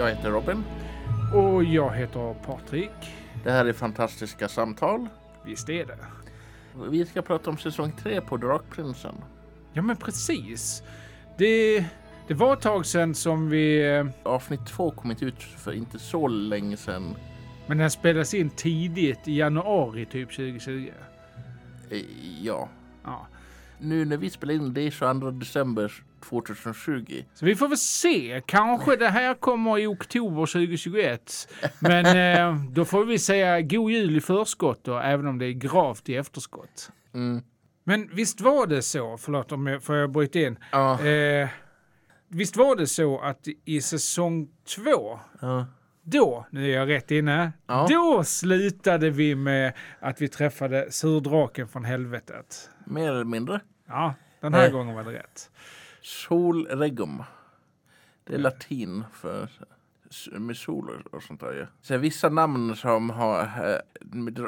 Jag heter Robin. Och jag heter Patrik. Det här är Fantastiska samtal. Visst är det. Vi ska prata om säsong tre på Drakprinsen. Ja men precis. Det, det var ett tag sedan som vi... eh, Avsnitt två kom inte ut för inte så länge sedan. Men den spelades in tidigt i januari typ 2020. Eh, Ja. Ja. Nu när vi spelar in det är 22 december 2020. Så vi får väl se. Kanske det här kommer i oktober 2021. Men eh, då får vi säga god jul i förskott då, även om det är gravt i efterskott. Mm. Men visst var det så, förlåt om jag, får jag bryta in. Ja. Eh, visst var det så att i säsong två, ja. då, nu är jag rätt inne, Ja. då slutade vi med att vi träffade surdraken från helvetet. Mer eller mindre. Ja, den här Eh. gången var det rätt. Solregum. Det är latin för med sol och- sånt där. Ja. Så vissa namn som har eh,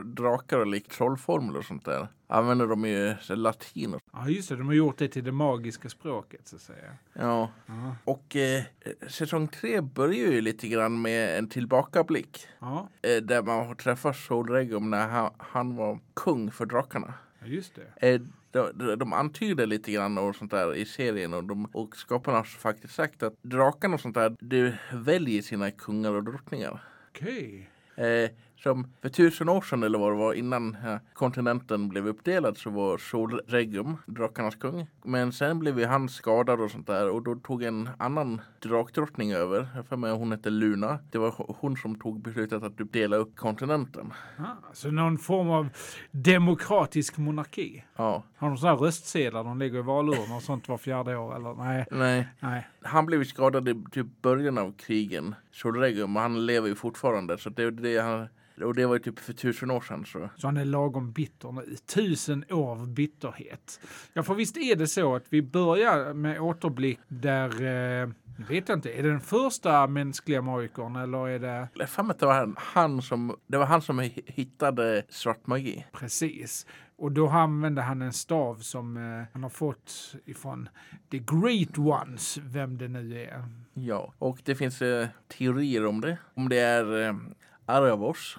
drakar och likt trollformler och sånt där använder de ju så latin. Ja, just det, de har gjort det till det magiska språket så att säga. Ja. Ja. Och eh, säsong tre börjar ju lite grann med en tillbakablick. Eh, där man träffar Solregum när han, han var kung för drakarna. Just det. Eh, de, de, de antyder lite grann och sånt där i serien och, de, och skaparna har faktiskt sagt att drakarna och sånt där, du väljer sina kungar och drottningar. Okej. Eh, som för tusen år sedan eller vad det var innan eh, kontinenten blev uppdelad så var Solregum drakarnas kung. Men sen blev ju han skadad och sånt där och då tog en annan drakdrottning över. Jag för mig hon hette Luna. Det var hon som tog beslutet att dela upp kontinenten. Ah, så någon form av demokratisk monarki. Ja, Har de sådana röstsedlar de lägger i valurnor och sånt var fjärde år eller? Nej, nej. nej. Han blev skadad i typ början av krigen, Solregum, och han lever ju fortfarande. Så det, det, han, och det var ju typ för tusen år sedan. Så. Så han är lagom bitter nu. Tusen år av bitterhet. Ja, för visst är det så att vi börjar med återblick där, eh, vet jag inte, är det den första mänskliga magikern eller är det Jag för mig att det var han, han som, det var han som hi- hittade svart magi. precis? Och då använde han en stav som eh, han har fått ifrån the great ones, vem det nu är. Ja, och det finns eh, teorier om det. Om det är eh, Aravos,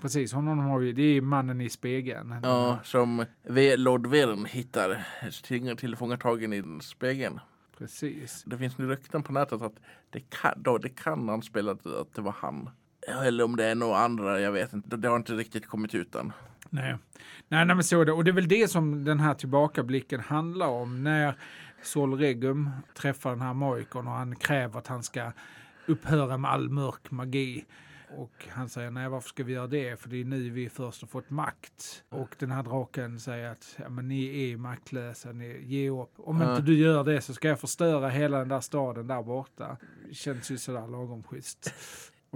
Precis, honom har vi, det är mannen i spegeln. ja, som V- Lord Vern hittar till- tillfångatagen i den spegeln. Precis. Det finns nu rykten på nätet att det kan, då, det kan anspela att, att det var han. Eller om det är några andra, jag vet inte. Det har inte riktigt kommit ut än. Nej. Nej, nej, men så är det. Och det är väl det som den här tillbakablicken handlar om. När Sol Regum träffar den här magikern och han kräver att han ska upphöra med all mörk magi. Och han säger nej varför ska vi göra det? För det är nu vi först har fått makt. Och den här draken säger att ja, men ni är maktlösa, ni ge upp. Om Ja. inte du gör det så ska jag förstöra hela den där staden där borta. Känns ju sådär lagom schysst.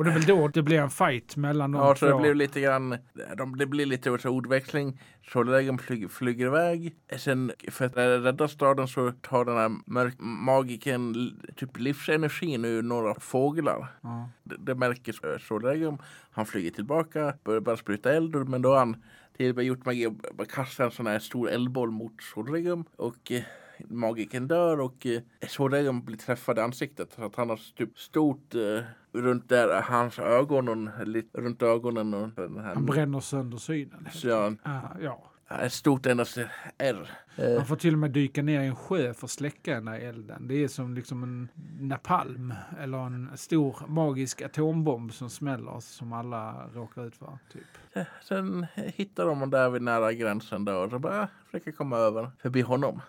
Och det är väl då det blir en fight mellan de Ja, två. så det blir lite grann, de, det blir lite så ordväxling. Solregum flyger, flyger iväg. Sen för att rädda staden så tar den här mörk, magiken typ livsenergin ur några fåglar. Ja. Det, det märker Solregum. Han flyger tillbaka, börjar bara spruta eld. Men då har han till och med gjort magi och kastar en sån här stor eldboll mot Solregum. Och eh, magiken dör och eh, blir träffad i ansiktet. Så att han har typ stort eh, runt där, hans ögon lite runt ögonen. Och den här, Han bränner sönder synen. så Ah, ja. ett stort endast R. Eh, Han får till och med dyka ner i en sjö för att släcka den där elden. Det är som liksom en napalm eller en stor magisk atombomb som smäller som alla råkar ut för. Typ. Sen hittar de honom där vid nära gränsen då och så bara ah, försöker komma över förbi honom.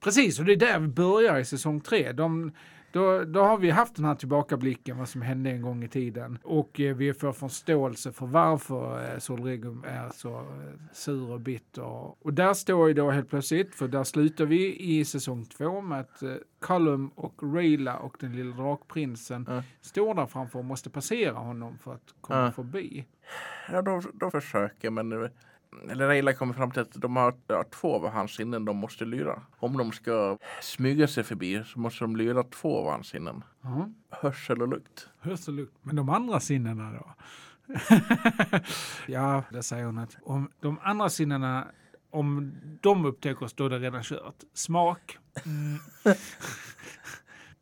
Precis, och det är där vi börjar i säsong tre. De, då, då har vi haft den här tillbakablicken vad som hände en gång i tiden och eh, vi får förståelse för varför eh, Solregum är så eh, sur och bitter. Och där står ju då helt plötsligt, för där slutar vi i säsong två med att eh, Callum och Rayla och den lilla drakprinsen Ja. står där framför och måste passera honom för att komma Ja. förbi. Ja, de, de försöker men eh, eller Reila kommer fram till att de har ja, två av hans sinnen de måste lyra. Om de ska smyga sig förbi så måste de lyra två av hans sinnen. Ja. Hörsel och lukt. Hörsel och lukt. Men de andra sinnena då? ja, det säger hon att om de andra sinnena, om de upptäcker oss då är det redan kört. Smak. Mm.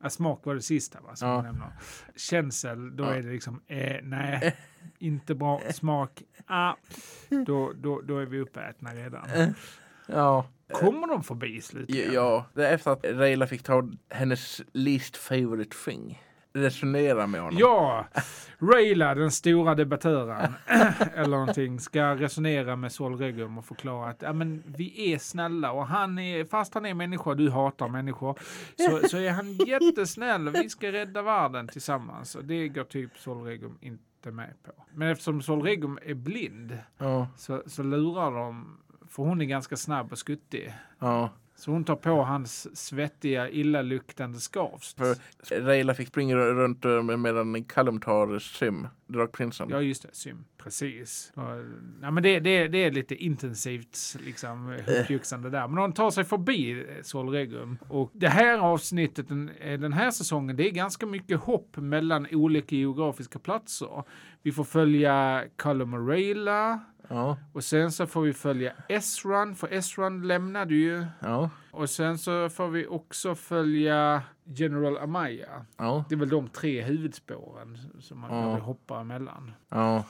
Ja, smak var det sista va? Som Ja. nämner. Känsel, då Ja. är det liksom, eh, nej, inte bra. Smak, ah, då, då, då är vi uppätna redan. Ja. Kommer de förbi slutligen? Ja, det är efter att Rayla fick ta hennes least favorite thing. Resonera med honom. Ja, Rayla, den stora debattören, eller någonting, ska resonera med Sol Regum och förklara att ja, men vi är snälla och han är, fast han är människa du hatar människor, så, så är han jättesnäll och vi ska rädda världen tillsammans. Och det går typ Sol Regum inte med på. Men eftersom Sol Regum är blind Ja, så, så lurar de, för hon är ganska snabb och skuttig. ja. Så hon tar på hans svettiga, illaluktande skavst. För Rayla fick springa runt eh, medan Callum tar Sim, Drakprinsen. Ja, just det. Sym. Precis. Ja, men det, det, det är lite intensivt liksom, hopjuxande där. Men de tar sig förbi eh, Sol Regum. Och det här avsnittet, den, eh, den här säsongen, det är ganska mycket hopp mellan olika geografiska platser. Vi får följa Callum och Rayla. Ja, Och sen så får vi följa Esran, för Esran lämnade ju. ja, Och sen så får vi också följa General Amaya. ja, Det är väl de tre huvudspåren som man Ja. behöver hoppa emellan. ja.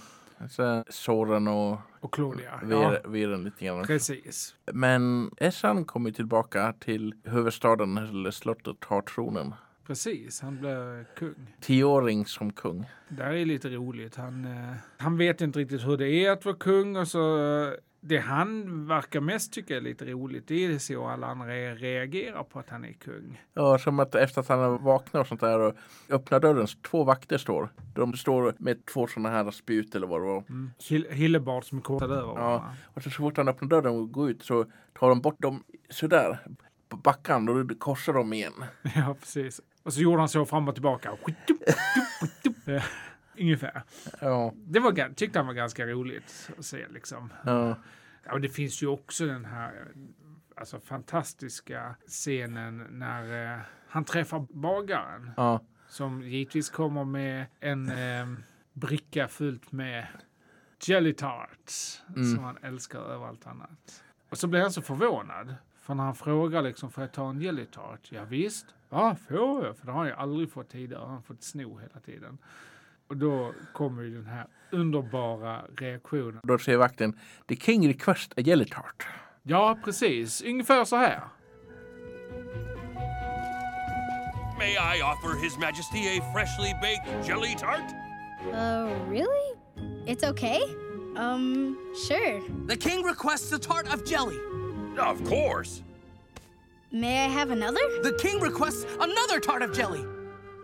Så Soren och Och Claudia. Ja, Vir, Viren lite grann. precis. Men Essan kommer tillbaka till huvudstaden, eller slottet, tar tronen. Precis, han blev kung. Tioåring som kung. Det här är lite roligt. Han, eh, han vet inte riktigt hur det är att vara kung och så eh, det han verkar mest tycka är lite roligt det är så alla andra reagerar på att han är kung. Ja, som att efter att han har vaknat och sånt där och öppnar dörren, två vakter står. De står med två sådana här spjut eller vad det var. Mm. Hill- Hillebard som är kortad över Ja. Och så, så fort han öppnar dörren och går ut så tar de bort dem sådär på backen och då korsar de igen. Ja, precis. Och så gjorde han så fram och tillbaka. Ungefär. Ja, Det var, tyckte han var ganska roligt att se liksom. ja, Ja, och det finns ju också den här alltså, fantastiska scenen när eh, han träffar bagaren. ja, Som givetvis kommer med en eh, bricka fullt med jelly tarts. Mm. Som han älskar över allt annat. Och så blir han så förvånad. För när han frågar liksom, får jag ta en jelly tart? Ja, visst. Ja, får jag? För det har jag aldrig fått tidigare. Han har fått sno hela tiden. Och då kommer ju den här underbara reaktionen. Då säger vakten The king request a jelly tart. Ja, precis. Ungefär så här. May I offer His Majesty a freshly baked jelly tart? Uh, really? It's okay? Um, sure. The king requests a tart of jelly. Of course. May I have another? The king requests another tart of jelly.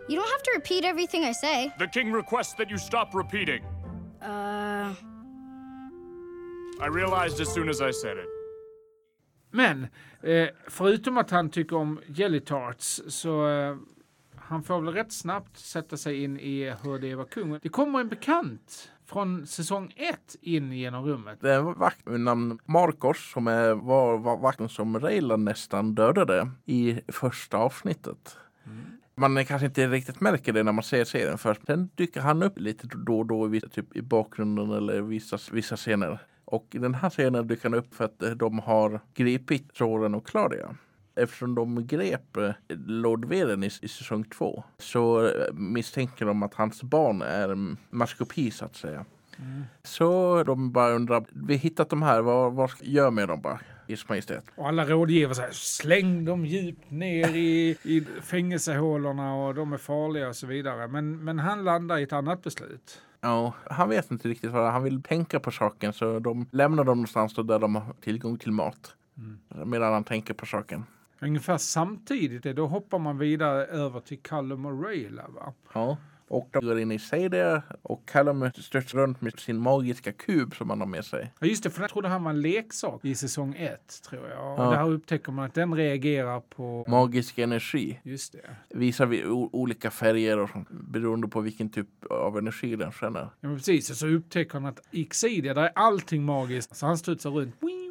You don't have to repeat everything I say. The king requests that you stop repeating. Uh, I realized as soon as I said it. Men eh, förutom att han tycker om jelly tarts så eh, han får väl rätt snabbt sätta sig in i hur det vara kung. Det kommer en bekant från säsong ett in genom rummet. Det är en vakt med namn Marcos som är, var, var vakten som Raylan nästan dödade i första avsnittet. Man kanske inte riktigt märker det när man ser serien först. Sen dyker han upp lite då och då i, typ, i bakgrunden eller vissa, vissa scener. Och i den här scenen dyker han upp för att eh, de har gripit Soren och Claudia. Eftersom de grep eh, Lord Veren i, i säsong två så eh, misstänker de att hans barn är mm, maskopi så att säga. Så de bara undrar, vi hittat de här, vad, vad göra med dem bara? Ers Majestät. Och alla rådgivare säger släng dem djupt ner i, i fängelsehålorna och de är farliga och så vidare. Men, men han landar i ett annat beslut. Ja, han vet inte riktigt vad han vill tänka på saken så de lämnar dem någonstans där de har tillgång till mat. Medan han tänker på saken. Ungefär samtidigt, då hoppar man vidare över till Callum Rayla. Va? Ja. Och de går in i där och Callum störtar runt med sin magiska kub som han har med sig. Ja just det, för jag trodde han var en leksak i säsong ett, tror jag. Och Ja. där upptäcker man att den reagerar på... Magisk energi Just det. visar vi olika färger och sånt, beroende på vilken typ av energi den känner. Ja, precis. Och så upptäcker han att i Xidia, där är allting magiskt. Så han studsar runt. Wing.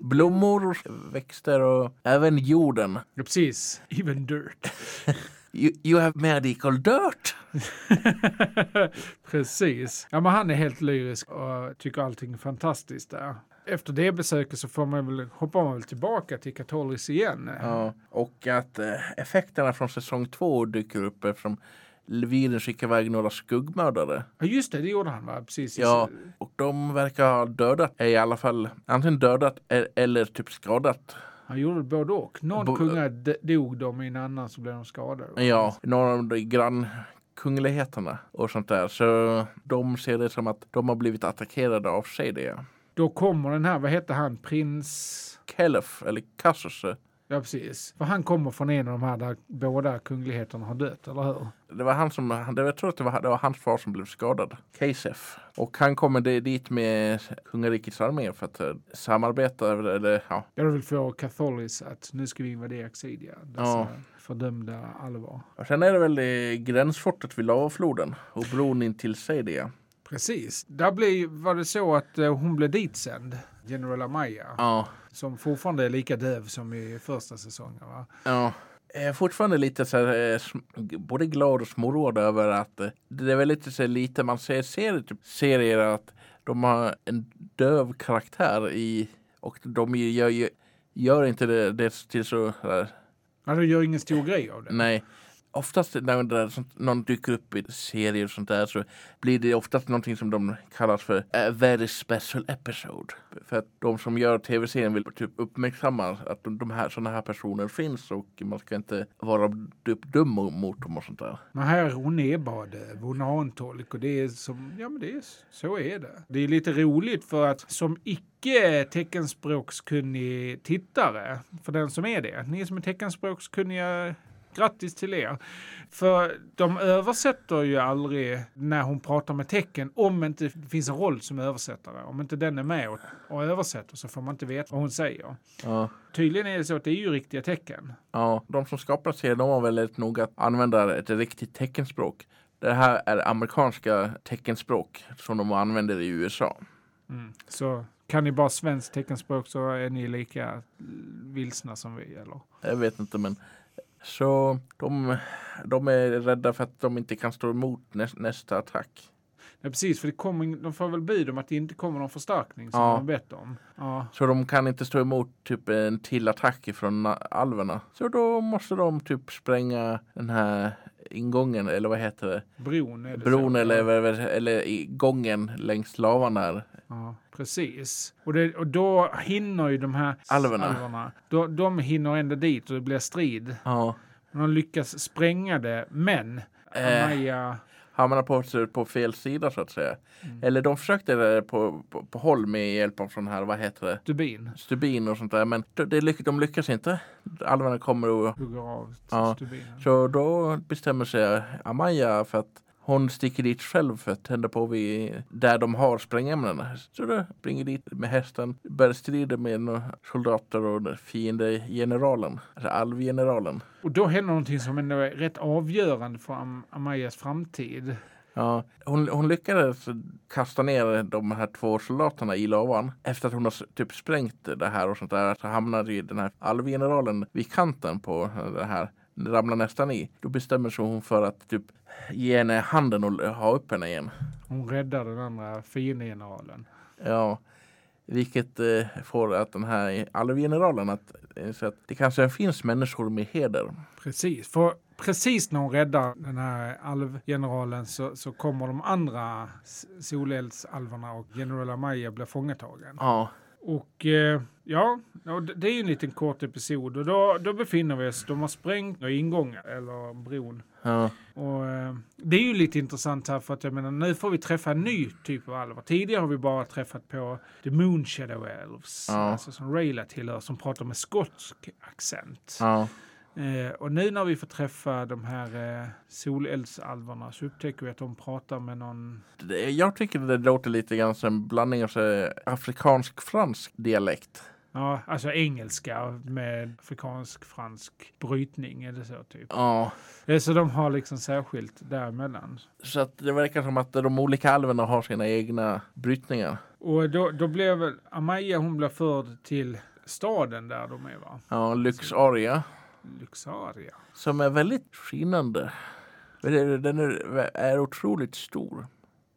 Blommor, växter och även jorden. Ja, precis. Even dirt. you, you have medical dirt. Precis. Ja, men han är helt lyrisk och tycker allting är fantastiskt där. Efter det besöket så får man väl, hoppar man väl tillbaka till Katolis igen. Ja, och att eh, effekterna från säsong två dyker upp eftersom Levinen skickar iväg några skuggmördare. Ja, just det, det gjorde han va? Precis. Ja, och de verkar ha dödat, i alla fall antingen dödat eller typ skadat. Han gjorde både och. Någon Bo- kunga dog de, i en annan så blev de skadade. Ja, några av de grannkungligheterna och sånt där. Så de ser det som att de har blivit attackerade av Shadia. Då kommer den här, vad hette han, prins... Kelef, eller Kassus. Ja, precis. För han kommer från en av de här där båda kungligheterna har dött, eller hur? Det var han som, det var- jag tror att det var, det var hans far som blev skadad. Kasef. Och han kommer di- dit med kungarikets armé för att eh, samarbeta, eller ja. Jag vill få Catholis att nu ska vi invadera Exidia. Dessa Ja. fördömda allvar. Och sen är det väl i gränsfortet vid lavafloden och bron in till Seidia. Precis. Där blev, var det så att eh, hon blev ditsänd, General Amaya, Ja, som fortfarande är lika döv som i första säsongen. Va? ja. Jag är fortfarande lite så här, eh, både glad och småråd över att eh, det är väldigt så här, lite man ser, ser typ serier att de har en döv karaktär i och de gör, gör, gör inte det, det till så här, Ja, de gör ingen stor grej av det. Nej. Oftast när det är sånt, någon dyker upp i serier och sånt där så blir det oftast någonting som de kallar för a very special episode. För att de som gör tv-serien vill typ uppmärksamma att de, här sådana här personer finns och man ska inte vara dum mot dem och sånt där. Men här är hon är bara döv. Hon har en tolk och det är som, ja men det är, så är det. Det är lite roligt för att som icke teckenspråkskunnig tittare, för den som är det, ni som är teckenspråkskunniga Grattis till er. För de översätter ju aldrig när hon pratar med tecken om inte det finns en roll som översättare. Om inte den är med och, och översätter så får man inte veta vad hon säger. Ja. Tydligen är det så att det är ju riktiga tecken. Ja, de som skapar serien de var väldigt noga att använda ett riktigt teckenspråk. Det här är amerikanska teckenspråk som de använder i USA. Mm. Så kan ni bara svenskt teckenspråk så är ni lika vilsna som vi. Eller? Jag vet inte men så de, de är rädda för att de inte kan stå emot näs, nästa attack. Ja, precis, för det kommer, de får väl bud om att det inte kommer någon förstärkning som Ja. de bett om. Ja. Så de kan inte stå emot typ en till attack från alverna. Så då måste de typ spränga den här ingången eller vad heter det? Bron är det Bron så. eller, eller, eller gången längs lavan där. Ja, precis. Och, det, och då hinner ju de här Alverna. alverna då, de hinner ändå dit och det blir strid. Ja. De lyckas spränga det, men Eh. Hamnar på, på fel sida så att säga. Mm. Eller de försökte det på, på, på håll med hjälp av sån här, vad heter det? Stubin Stubin och sånt där. Men det, det, lyck- de lyckas inte. Alverna kommer och hugger av Ja, stubinen. Så då bestämmer sig Amaya för att hon sticker dit själv för att tända på vid, där de har sprängämnena. Så då springer dit med hästen, börjar strida med soldater och fiendegeneralen, alltså alvgeneralen. Och då händer någonting som ändå är rätt avgörande för Am Amayas framtid. Ja, hon, hon lyckades kasta ner de här två soldaterna i lavan. Efter att hon har typ sprängt det här och sånt där så hamnade ju den här alvgeneralen vid kanten på det här. Ramlar nästan i. Då bestämmer sig hon för att typ ge henne handen och ha upp henne igen. Hon räddar den andra fiendegeneralen. Ja, vilket eh, får att den här alvgeneralen att, eh, så att det kanske finns människor med heder. Precis, för precis när hon räddar den här alvgeneralen så, så kommer de andra soleldsalverna och general Amaya blir fångatagen. Ja, Och eh, ja, det- är ju en liten kort episod och då, då befinner vi oss, de har sprängt ingången, eller bron. ja, Och eh, det är ju lite intressant här för att jag menar nu får vi träffa en ny typ av alvar. Tidigare har vi bara träffat på The Moon Shadow Elves, Ja. alltså som Rayla tillhör, som pratar med skotsk accent. ja, Eh, och nu när vi får träffa de här eh, soleldsalvarna så upptäcker vi att de pratar med någon... Jag tycker det låter lite grann som en blandning av afrikansk-fransk dialekt. Ja, alltså engelska med afrikansk-fransk brytning eller så typ. Ja, Så de har liksom särskilt däremellan. så att det verkar som att de olika alverna har sina egna brytningar. Och då, då blev Amaya, hon blev förd till staden där de är va? Ja, Lyxaria. Luxaria. Som är väldigt skinande. Den är, är otroligt stor.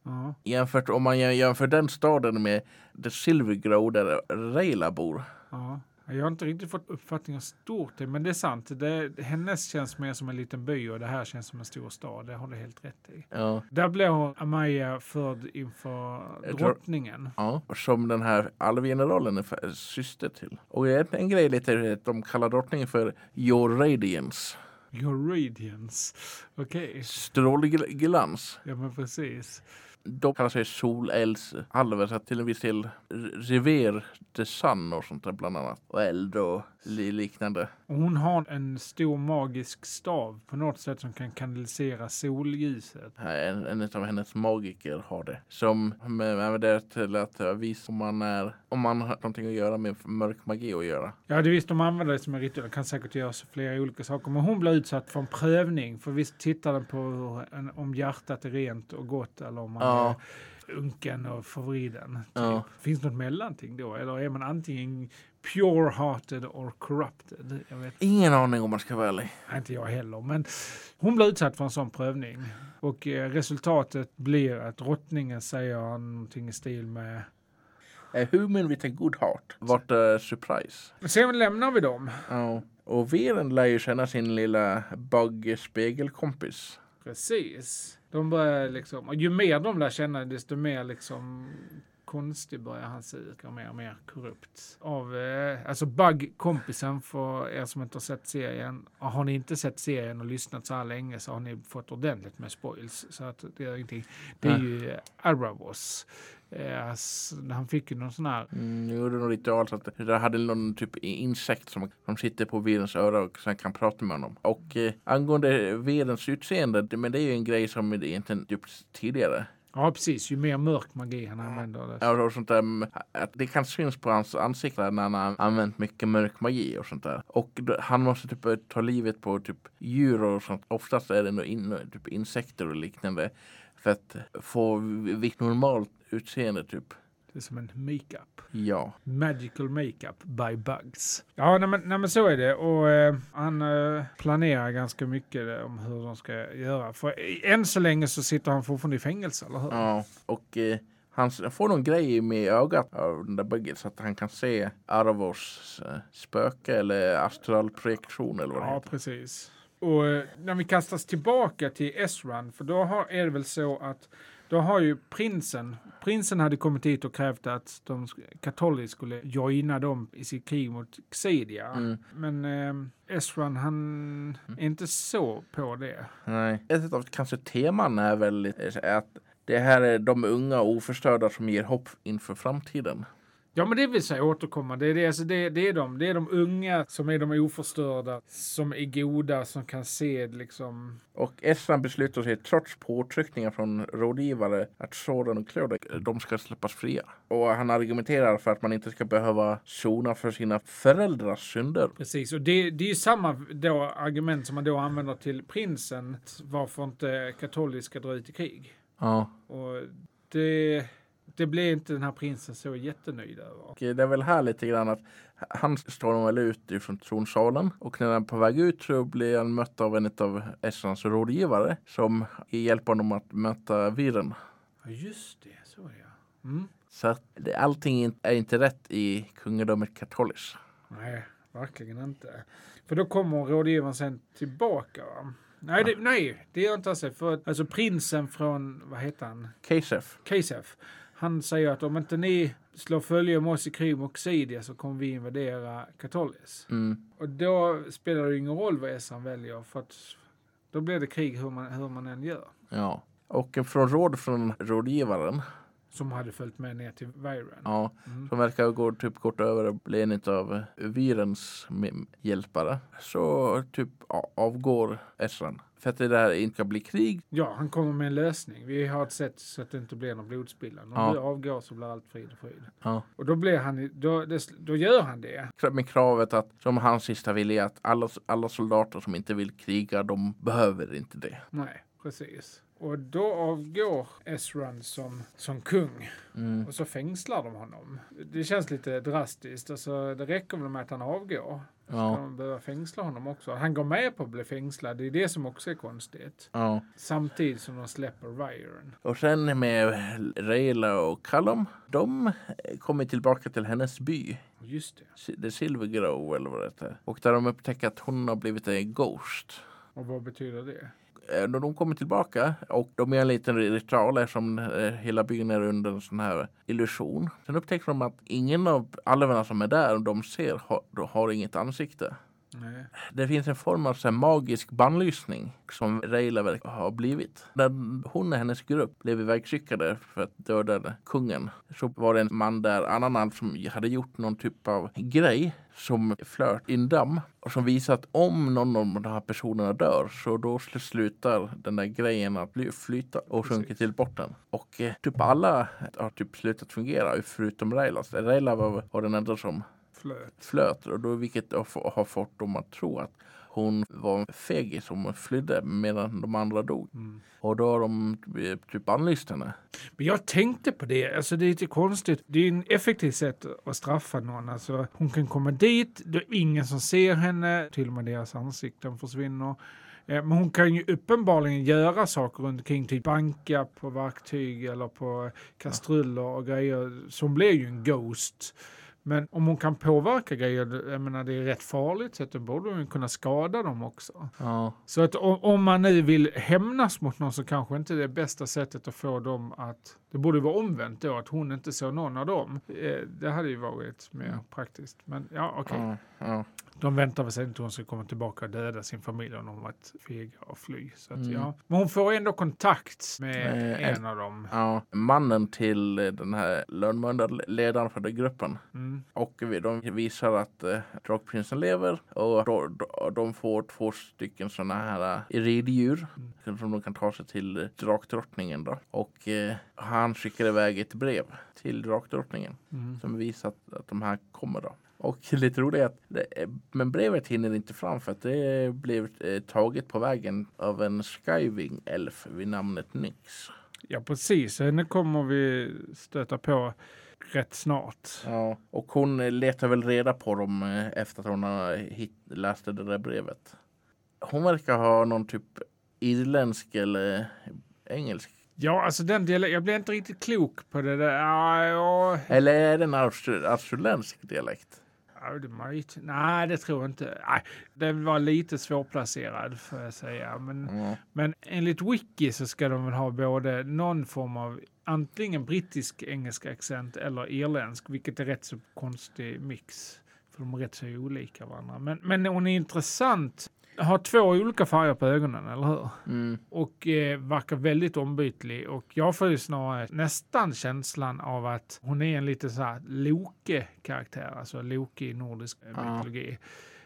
Ja. Jämfört om man jä- jämför den staden med The Silver Grow där Rayla bor. Ja. Jag har inte riktigt fått uppfattning om stort det, men det är sant. Det, hennes känns mer som en liten by och det här känns som en stor stad. Det har du helt rätt i. Ja. Där blev hon, Amaya förd inför drottningen. Ja, som den här alvgeneralen är syster till. Och en, en grej lite är att de kallar drottningen för Your Radiance. Your radiance. Okej, Strålglans. ja men precis. De kallar sig solelds alver till en viss del River the Sun och sånt där bland annat. Och eld och liknande. Hon har en stor magisk stav på något sätt som kan kanalisera solljuset. En, en av hennes magiker har det. Som med det till att visa om man är om man har någonting att göra med mörk magi att göra. Ja, det visst, de använder det som en ritual. Det kan säkert göras flera olika saker. Men hon blir utsatt för en prövning. För visst tittar den på en, om hjärtat är rent och gott eller om man Ja. är unken och förvriden. Typ. Ja. Finns något mellanting då? Eller är man antingen pure-hearted or corrupted? Ingen aning om man ska vara ärlig. inte jag heller. Men hon blir utsatt för en sån prövning. Och eh, resultatet blir att drottningen säger någonting i stil med A human with a good heart. What a surprise. Sen lämnar vi dem. Ja. Och Veren lär ju känna sin lilla bugg-spegelkompis. Precis. De börjar liksom, och ju mer de lär känna desto mer liksom konstig börjar han se ut och mer och mer korrupt. Av, eh, alltså Bug-kompisen för er som inte har sett serien. Och har ni inte sett serien och lyssnat så här länge så har ni fått ordentligt med spoils. Så att det är ingenting. Det är Nej. ju Aravos. Eh, han fick ju någon sån här Mm, gjorde någon ritual så att det hade någon typ insekt som, som sitter på Verens öra och sen kan prata med honom. Och eh, angående Verens utseende, det, men det är ju en grej som egentligen gjorts tidigare. Ja, precis. Ju mer mörk magi han använder. Det. Ja, och sånt där, mm, det kan synas på hans ansikte när han har använt mycket mörk magi och sånt där. Och då, han måste typ eh, ta livet på typ djur och sånt. Oftast är det nog in, typ insekter och liknande. För att få vitt normalt utseende typ. det är som en makeup. Ja. Magical makeup by bugs. Ja, nej men, nej, men så är det. Och eh, han eh, planerar ganska mycket eh, om hur de ska göra. För eh, än så länge så sitter han fortfarande i fängelse, eller hur? Ja, och eh, han får någon grej med ögat av den där buggen så att han kan se Arvors spöke eller astralprojektion eller vad det Ja, heter. precis. Och när vi kastas tillbaka till Esran, för då har, är det väl så att då har ju prinsen, prinsen hade kommit hit och krävt att de sk- Cattoli skulle joina dem i sitt krig mot Xidia. Mm. Men eh, Esran, han är inte så på det. Nej. Ett av kanske teman är väl att det här är de unga oförstörda som ger hopp inför framtiden. Ja, men det vill säga återkomma. Det är, det, alltså det, det, är de, det är de unga som är de oförstörda, som är goda, som kan se liksom... Och Esran beslutar sig trots påtryckningar från rådgivare att Soran och Claude de ska släppas fria. Och han argumenterar för att man inte ska behöva sona för sina föräldrars synder. Precis, och det, det är ju samma då argument som man då använder till prinsen, varför inte katoliska ska dra ut i krig. Ja. Och det, det blev inte den här prinsen så jättenöjd över. Och det är väl här lite grann att han står väl ut ifrån tronsalen och när han är på väg ut så blir han mött av en av Esrans rådgivare som hjälper honom att möta viren. Ja, just det, så jag. Mm. Så att allting är inte rätt i kungadömet Katolis. Nej, verkligen inte. För då kommer rådgivaren sen tillbaka va? Nej, det, nej, det gör inte. För att, alltså prinsen från, vad heter han? Kasef. Kasef. Han säger att om inte ni slår följe med oss i krig mot Xidia så kommer vi invadera Katolis. Mm. Och då spelar det ingen roll vad Essan väljer för att då blir det krig hur man, hur man än gör. Ja. Och från råd från rådgivaren, Som hade följt med ner till Viren. ja, Mm. som verkar gå typ kort över och bli en av virens hjälpare, så typ avgår Esran. För att det där inte ska bli krig. Ja, han kommer med en lösning. Vi har ett sätt så att det inte blir någon blodspillan. Om Ja. du avgår så blir allt frid och fröjd. Ja. Och då blir han, då, då gör han det. Med kravet att, som hans sista vilja, att alla, alla soldater som inte vill kriga, de behöver inte det. Nej, precis. Och då avgår Esran som, som kung. Mm. Och så fängslar de honom. Det känns lite drastiskt. Alltså, det räcker väl med att han avgår. Ska Ja. de behöva fängsla honom också? Han går med på att bli fängslad. Det är det som också är konstigt. Ja. Samtidigt som de släpper Ryron. Och sen med Rayla och Callum. De kommer tillbaka till hennes by. Just det. The Silver Grove eller vad det heter. Och där de upptäcker att hon har blivit en Ghost. Och vad betyder det? Eh, När de kommer tillbaka och de gör en liten ritual eftersom eh, hela byn är under en sån här illusion. Sen upptäcker de att ingen av alverna som är där de ser har, har inget ansikte. Nej. Det finns en form av så magisk bannlysning som Rayla verkar ha blivit. När hon och hennes grupp blev ivägskickade för att döda kungen så var det en man där, annan alv som hade gjort någon typ av grej som flöt i en damm och som visar att om någon av de här personerna dör så då sl- slutar den där grejen att flyta och sjunker Precis. till botten. Och eh, typ alla har typ slutat fungera förutom Rayla. Så Rayla var, var den enda som Flöt. flöt och då vilket har få- har fått dem att tro att hon var en fegis som flydde medan de andra dog. Mm. Och då har de eh, typ anlyst henne. Men jag tänkte på det. Alltså det är lite konstigt. Det är en effektivt sätt att straffa någon. Alltså hon kan komma dit. Det är ingen som ser henne. Till och med deras ansikten försvinner. Eh, Men hon kan ju uppenbarligen göra saker runt omkring. Typ banka på verktyg eller på kastruller och grejer. Så hon blir ju en ghost. Men om hon kan påverka grejer, jag menar det är rätt farligt, så att då borde hon kunna skada dem också. Ja, Så att om, om man nu vill hämnas mot någon så kanske inte det är bästa sättet att få dem att... Det borde vara omvänt då, att hon inte såg någon av dem. Eh, det hade ju varit mer praktiskt. Men ja, okej. ja, ja. De väntar väl sig inte hon ska komma tillbaka och döda sin familj om de varit fega och fly. Så att, Mm. ja. Men hon får ändå kontakt med Med en av dem. ja. Mannen till eh, den här lönnmördarledaren för den gruppen. Mm. Och de visar att eh, drakprinsen lever och då, då, de får två stycken sådana här eh, riddjur som de kan ta sig till eh, drakdrottningen. Då. Och eh, han skickar iväg ett brev till drakdrottningen Mm. som visar att, att de här kommer. Då. Och lite roligt att det, men brevet hinner inte fram för att det blev eh, taget på vägen av en Skywing elf vid namnet Nyx. Ja, precis. Henne kommer vi stöta på rätt snart. Ja, och hon eh, letar väl reda på dem eh, efter att hon har hit, läste det där brevet. Hon verkar ha någon typ irländsk eller engelsk. Ja, alltså den delen, jag blev inte riktigt klok på det där. Ja, ja, Eller är det en austral- australiensk dialekt? Ja, det är möjligt. Nej, det tror jag inte. Nej, den var lite svårplacerad får jag säga. Men, Ja. men enligt Wiki så ska de väl ha både någon form av antingen brittisk engelsk accent eller irländsk, vilket är rätt så konstig mix. För de är rätt så olika varandra. Men, men hon är intressant. Har två olika färger på ögonen, eller hur? Mm. och eh, verkar väldigt ombytlig. Och jag får ju snarare nästan känslan av att hon är en lite så här Loke-karaktär, alltså Loke i nordisk Ja. mytologi.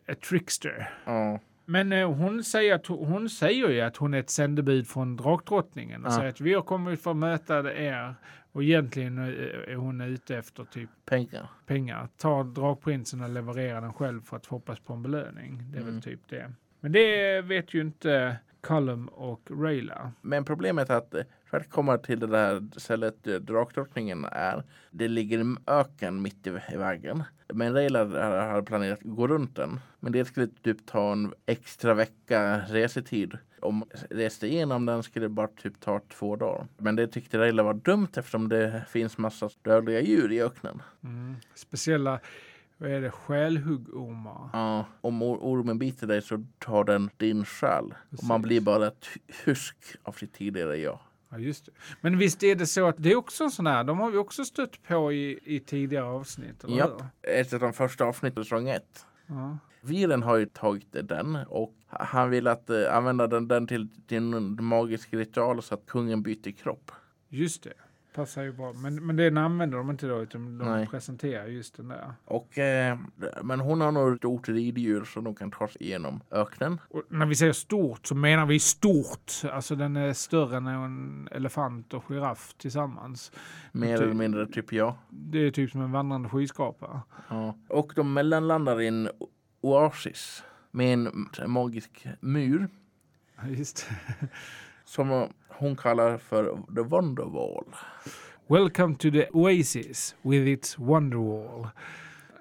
A trickster. Ja. Men eh, hon, säger att, hon säger ju att hon är ett sändebud från drakdrottningen och Ja. säger att vi har kommit för att möta er. Och egentligen eh, är hon ute efter typ Pengar. pengar. Ta drakprinsen och leverera den själv för att hoppas på en belöning. Det är Mm. väl typ det. Men det vet ju inte Cullum och Rayla. Men problemet är att för att komma till det där stället drakdrottningen är. Det ligger en öken mitt i, i vägen. Men Rayla har- har planerat att gå runt den. Men det skulle typ ta en extra vecka resetid. Om reste igenom den skulle det bara typ ta två dagar. Men det tyckte Rayla var dumt eftersom det finns massa dödliga djur i öknen. Mm. Speciella, vad är det, själhuggormar. Ja, om or- ormen biter dig så tar den din själ. Och man blir bara ett husk av sitt tidigare jag. Ja, just det. Men visst är det så att det är också en sån här, de har vi också stött på i, i tidigare avsnitt, eller Japp. hur? Ett av de första avsnitten säsong ett. Ja. Viren har ju tagit den och han vill att eh, använda den, den till, till en magisk ritual så att kungen byter kropp. Just det. Passar ju bra. Men, men den använder de inte då, utan de Nej. presenterar just den där. Och, eh, men hon har nog ett stort riddjur så de kan ta sig igenom öknen. Och när vi säger stort så menar vi stort. Alltså den är större än en elefant och giraff tillsammans. Mer Typ. eller mindre, typ jag. Det är typ som en vandrande skyskrapa. Ja. Och de mellanlandar i en oasis med en magisk mur. Ja, Just det. som hon kallar för The Wonderwall. Welcome to the Oasis with its Wonderwall.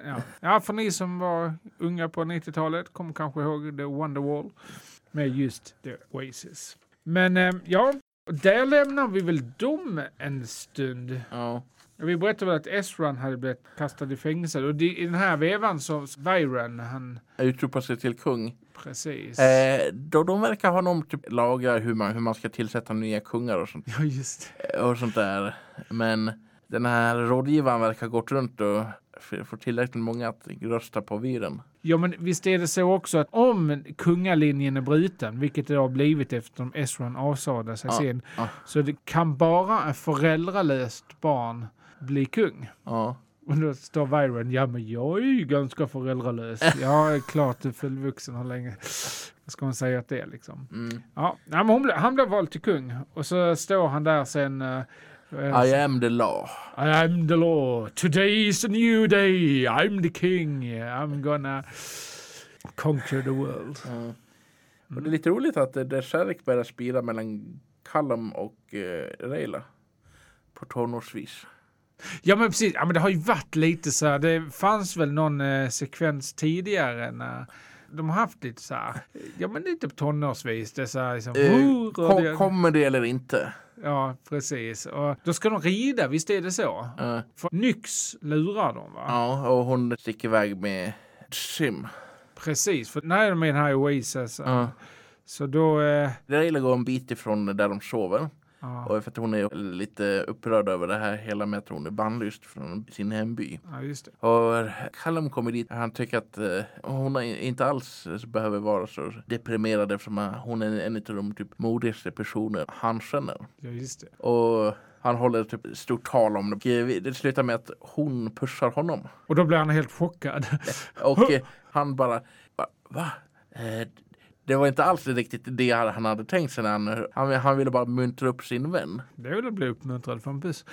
Ja. ja, för ni som var unga på 90-talet kommer kanske ihåg The Wonderwall med just The Oasis. Men eh, ja, där lämnar vi väl dem en stund. Ja. Vi berättade väl att Esran hade blivit kastad i fängelse och i den här vevan så Byron, han Utropar sig till kung. Precis. Eh, då de verkar ha någon typ lagar hur man, hur man ska tillsätta nya kungar och sånt, Ja, just det. och sånt där. Men den här rådgivaren verkar gått runt och f- få tillräckligt många att rösta på viren. Ja, men visst är det så också att om kungalinjen är bruten, vilket det har blivit eftersom Esron avsade sig Ja, sin, ja. så det kan bara ett föräldralöst barn bli kung. Ja. Och då står Byron, ja men jag är ju ganska föräldralös. Jag är klart fullvuxen, hur länge vad ska man säga att det är liksom? Mm. Ja, nej, men hon blev, han blev vald till kung och så står han där sen eh, eh, I am the law. I am the law. Today is a new day. I'm the king. I'm gonna conquer the world. Ja. Och det är lite roligt att det, det Sherrick börjar spira mellan Callum och eh, Rayla. På tonårsvis. Ja men precis, ja, men det har ju varit lite så här. Det fanns väl någon eh, sekvens tidigare när de har haft lite så här, ja men lite tonårsvis. Det är så här liksom, "Oh, kom, det-" kommer det eller inte? Ja precis. Och då ska de rida, visst är det så? Ja. För Nyx lurar dem va? Ja, och hon sticker iväg med Sim. Precis, för när de är i den här Oasis Ja. så då... Eh, Rayla går en bit ifrån där de sover. Ja, Och för att hon är lite upprörd över det här hela med att hon är bannlyst från sin hemby. ja, just det. Och Callum kommer dit han tycker att eh, hon inte alls behöver vara så deprimerad eftersom hon är en av de typ modigaste personer han känner. Ja, just det. Och han håller typ stort tal om det. Det slutar med att hon pushar honom. Och då blir han helt chockad. Och eh, han bara, va? va? Det var inte alls riktigt det han hade tänkt sig. När han, han, han ville bara muntra upp sin vän. Det vill jag bli uppmuntrad för en buss.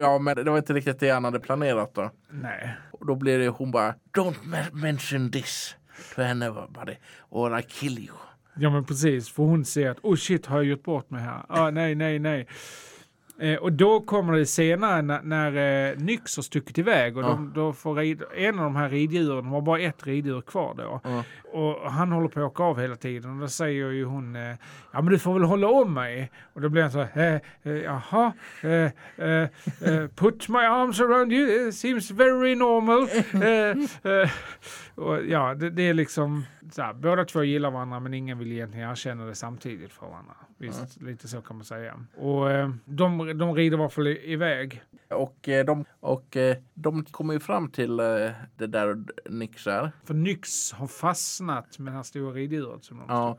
Ja, men det var inte riktigt det han hade planerat då. Nej. Och då blir det hon bara, don't me- mention this to anybody or I kill you. Ja men precis, för hon ser att oh shit har jag gjort bort mig här? Ah, nej, nej, nej. Eh, och då kommer det senare när, när eh, Nyx har stuckit iväg och de, då får rid, en av de här riddjuren, de har bara ett riddjur kvar då. Ja. Och han håller på att åka av hela tiden och då säger ju hon eh, ja men du får väl hålla om mig. Och då blir han så här, eh, eh, jaha, eh, eh, put my arms around you, it seems very normal. Och ja, det, det är liksom så här, båda två gillar varandra men ingen vill egentligen erkänna det samtidigt för varandra. Visst, lite så kan man säga. Och eh, de, de rider i alla fall iväg. Och, eh, de, och eh, de kommer ju fram till eh, det där Nix är. För Nyx har fastnat med det här stora riddjuret som de Ja.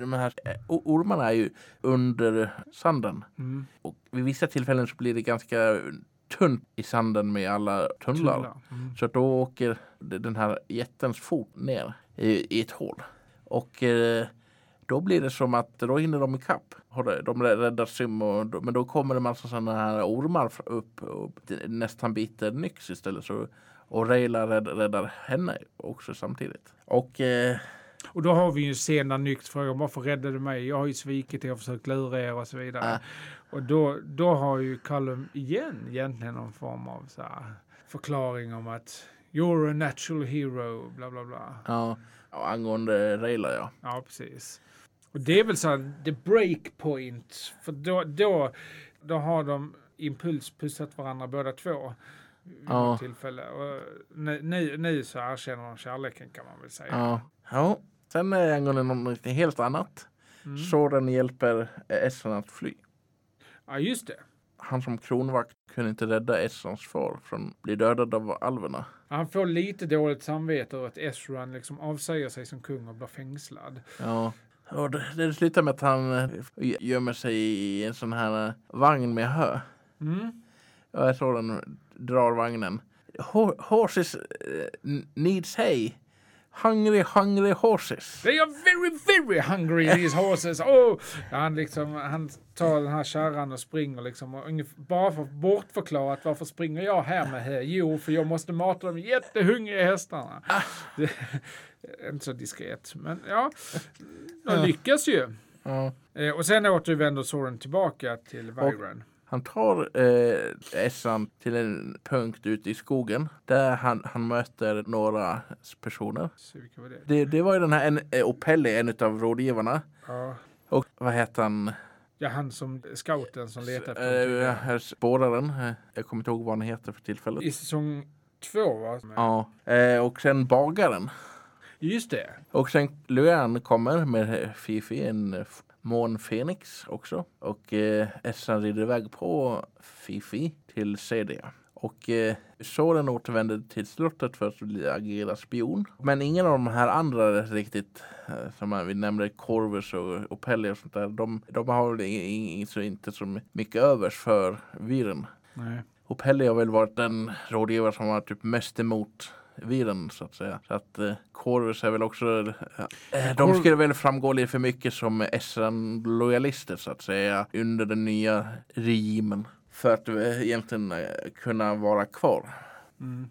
De här ormarna är ju under sanden. Mm. Och vid vissa tillfällen så blir det ganska tunt i sanden med alla tunnlar. Mm. Så då åker de- den här jättens fot ner i, i ett hål. Och då blir det som att då hinner de ikapp. De räddar Sim och då, men då kommer det massa sådana här ormar upp och nästan biter Nyx istället. Så, och Rayla rädd, räddar henne också samtidigt. Och eh, Och då har vi ju där Nyx frågar varför räddade du mig? Jag har ju svikit er och försökt lura er och så vidare. Ja. Och då, då har ju Callum igen egentligen någon form av så förklaring om att you're a natural hero, bla bla bla. ja, och angående Rayla ja. Ja, precis. Och det är väl så här, the breakpoint. För då, då, då har de impulspussat varandra båda två. Ja. tillfälle. Och nu, nu, nu så erkänner de kärleken kan man väl säga. Ja. ja. Sen är angående något helt annat. Mm. Soren hjälper Essan att fly. Ja, just det. Han som kronvakt kunde inte rädda Essans far från att bli dödad av alverna. Han får lite dåligt samvete över att Esran liksom avsäger sig som kung och blir fängslad. Ja. Och det, slutar med att han eh, gömmer sig i en sån här eh, vagn med hö. Mm. Och jag såg den drar vagnen. Ho- Horses eh, needs hay. Hungry, hungry horses. They are very, very hungry these horses. Oh! Han, liksom, han tar den här kärran och springer liksom. Och bara för bortförklarat varför springer jag här med hö? Jo, för jag måste mata de jättehungriga hästarna. Det, är inte så diskret, men ja. De lyckas ju. Ja. Eh, och sen återvänder Soren tillbaka till Viren. Han tar eh, Essan till en punkt ute i skogen där han, han möter några personer. Var det? Det, det var ju den här en, eh, Opelli, en av rådgivarna. Ja. Och vad heter han? ja, han som scouten som letar efter Eh, här spåraren. Eh, Jag kommer inte ihåg vad han heter för tillfället. I säsong två va? Ja. Eh, och sen bagaren. Just det. Och sen Luan kommer med Fifi, en f- månfenix också. Och eh, Essan rider iväg på Fifi till Cedia. Och eh, Soren återvänder till slottet för att bli- agera spion. Men ingen av de här andra riktigt, eh, som vi nämnde, Corvus och, och Pelli och sånt där, de, de har väl i- i- så inte så mycket övers för viren. Nej. Och har väl varit den rådgivare som har typ mest emot viren så att säga. Så att eh, Corvus är väl också, eh, de Cor- skulle väl framgå lite för mycket som SN-lojalister så att säga under den nya regimen. För att eh, egentligen eh, kunna vara kvar. Mm.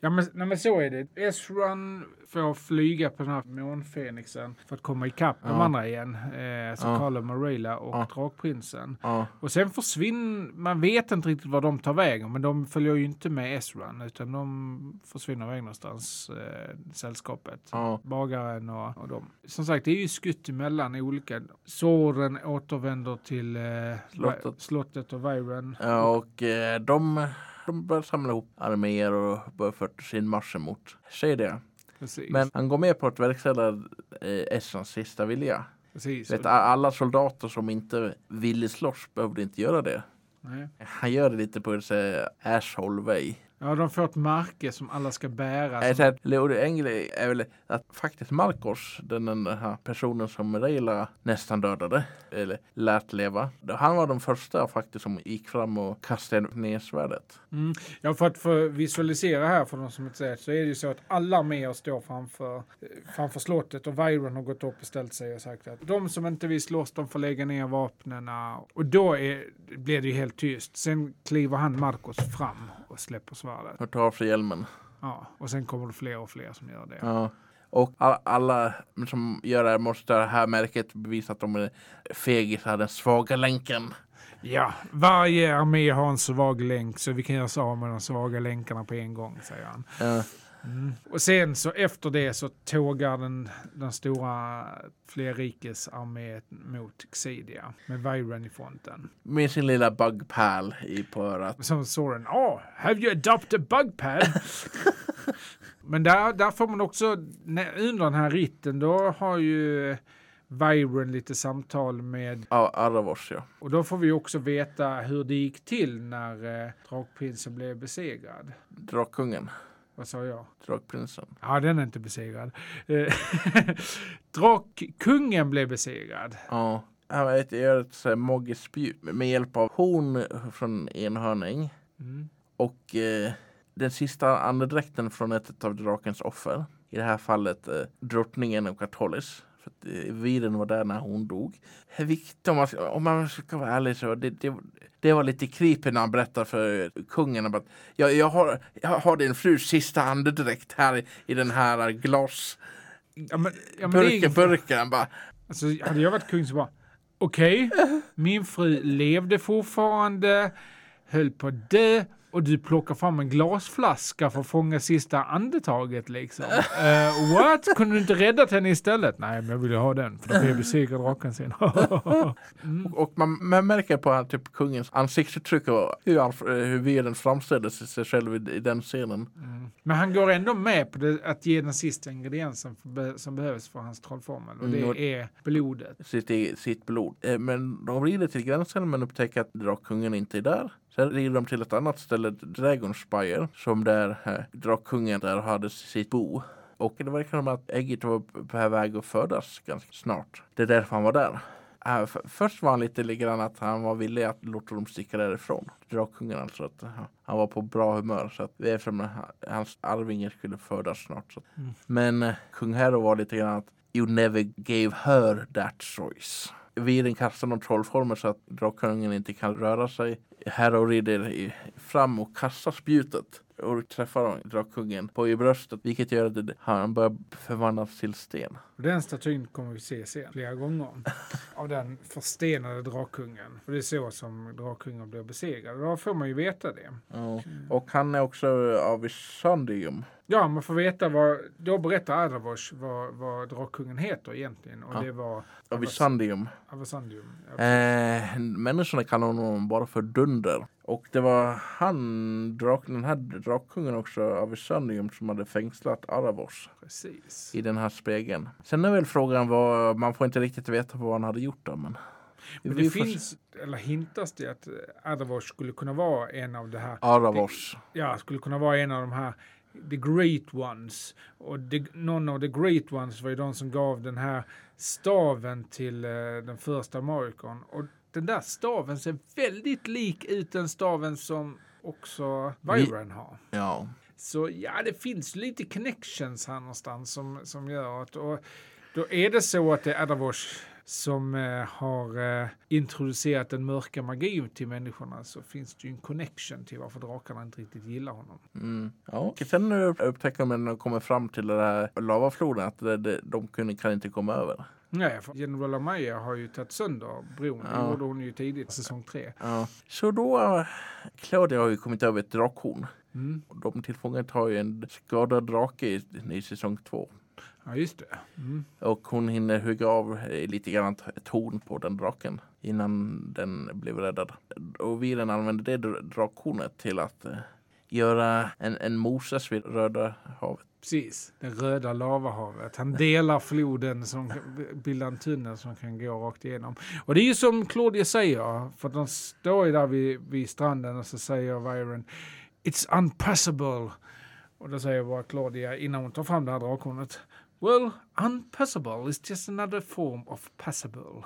Ja men, nej, men så är det. Ezran får flyga på den här månfenixen för att komma ikapp de Ja. andra igen. Eh, så Ja. Carlo Marilla och Ja. Drakprinsen. Ja, Och sen försvinner, man vet inte riktigt var de tar vägen, men de följer ju inte med Ezran utan de försvinner iväg någonstans, eh, sällskapet. ja, Bagaren och, och de. Som sagt, det är ju skutt emellan olika. Soren återvänder till eh, Slottet. Slottet och Viren. ja och eh, de, de börjar samla ihop arméer och börjar för sin marsch emot. Precis. Men han går med på att verkställa eh, Essans sista vilja. Precis. Vet, alla soldater som inte ville slåss behövde inte göra det. Nej. Han gör det lite på ett asshole way. Ja, de får ett märke som alla ska bära. Äh, Som, här, Leo Engel är väl att faktiskt Marcos, den, den här personen som Reila nästan dödade, eller lät leva. Han var den första faktiskt som gick fram och kastade ner svärdet. mm. Ja, för att få visualisera här för de som inte ser så är det ju så att alla arméer står framför, eh, framför slottet och Viron har gått upp och ställt sig och sagt att de som inte vill slåss de får lägga ner vapnen. Och då är, blir det ju helt tyst. Sen kliver han Marcos fram och släpper svärdet. Och tar av sig hjälmen. Ja, och sen kommer det fler och fler som gör det. Ja. Och all, alla som gör det måste det här märket bevisa att de är fegisar, den svaga länken. Ja, varje armé har en svag länk så vi kan göra oss av med de svaga länkarna på en gång, säger han. Ja. Och sen så efter det så tågar den, den stora flerrikesarmén mot Xidia med Viren i fronten. Med sin lilla bugpal i på örat. Som Soren, oh, have you adopted bug pad? Men där, där får man också, under den här ritten, då har ju Viren lite samtal med, Ja, Aravos ja. och då får vi också veta hur det gick till när eh, Drakprinsen blev besegrad. Drakkungen. Vad sa jag? Drakprinsen. Ja, den är inte besegrad. Eh, Drakkungen blev besegrad. Ja. Han gör ett magiskt spjut med hjälp av horn från enhörning. Mm. Och eh, den sista andedräkten från ett av drakens offer. I det här fallet eh, drottningen och Katolis. För att eh, Viren var där när hon dog. Vilket, om, man, ska- om man ska vara ärlig så det, det, det var lite creepy när han berättar för kungen om att jag, jag, har, jag har din frus sista andedräkt här i, i den här glas Ja, men, ja, men burken, burken. Bara, Alltså, hade jag varit kung så bara, okej, min fru levde fortfarande, höll på att dö och du plockar fram en glasflaska för att fånga sista andetaget liksom. Eh, what? Kunde du inte räddat henne istället? Nej, men jag ville ha den för då kan jag besegra draken sen. Och man, man märker på typ kungens ansiktsuttryck och hur, han, hur Viren framställde sig själv i, i den scenen. men han går ändå med på det, att ge den sista ingrediensen för, som behövs för hans trollformel och det Mm, och- är blodet. Sitt, e- sitt blod. Eh, Men de rider till gränsen men upptäcker att drakkungen inte är där. Sen rider de till ett annat ställe, Dragonspire, som där eh, drakkungen där hade sitt bo. Och det verkar som att ägget var på väg att födas ganska snart. Det är därför han var där. Äh, först var han lite grann att han var villig att låta dem sticka därifrån. Drakkungen alltså. Att, uh, han var på bra humör. Så att det är som hans arvingar skulle födas snart. Så. Mm. Men uh, kung Hero var lite grann att You never gave her that choice. Viren kastar någon trollformel så att drakkungen inte kan röra sig Harrow rider i- fram och kastar spjutet och träffar drakkungen på i bröstet vilket gör att han börjar förvandlas till sten. Och Den statyn kommer vi se sen flera gånger. av den förstenade drakkungen. För det är så som drakkungen blir besegrad. Då får man ju veta det. Ja. Och han är också av Isandium. Ja, man får veta vad, då berättar Adavosh vad, vad drakkungen heter egentligen. Och Ja. det var Av Isandium. Avasandium. Ja, Eh, människorna kallar honom bara för Dunder. Och det var han, drak, den här drakkungen också, av Isandium, som hade fängslat Aravos precis. i den här spegeln. Sen är väl frågan vad, man får inte riktigt veta vad han hade gjort då. Men, Men det finns, eller hintas det att Adavosh skulle kunna vara en av det här Aravos. ja, skulle kunna vara en av de här the great ones. Och the, någon av the great ones var ju de som gav den här staven till eh, den första Morricon. Och den där staven ser väldigt lik ut den staven som också Byron har. Ja. Så ja, det finns lite connections här någonstans som, som gör att och då är det så att det är Adavosh som eh, har eh, introducerat den mörka magin till människorna så finns det ju en connection till varför drakarna inte riktigt gillar honom. Mm. ja. Sen upptäcker man när de kommer fram till den här lavafloden att de kunde, kan inte komma över. Nej, för General Amaya har ju tagit sönder bron. Det Ja. gjorde hon ju tidigt, säsong tre. Ja. Så då, Claudia har ju kommit över ett drakhorn. Mm. De tillfångatar ju en skadad drake i, i säsong två. Ja, just det. Mm. Och hon hinner hugga av lite grann ett horn på den draken innan den blev räddad. Och Viren använder det dra- drakhornet till att eh, göra en, en Moses vid Röda havet. Precis, det röda lavahavet. Han delar floden som bildar en tunnel som kan gå rakt igenom. Och det är ju som Claudia säger, för de står ju där vid, vid stranden och så säger Viren It's unpassable. Och då säger bara Claudia innan hon tar fram det här drakhornet Well, unpassable is just another form of passable.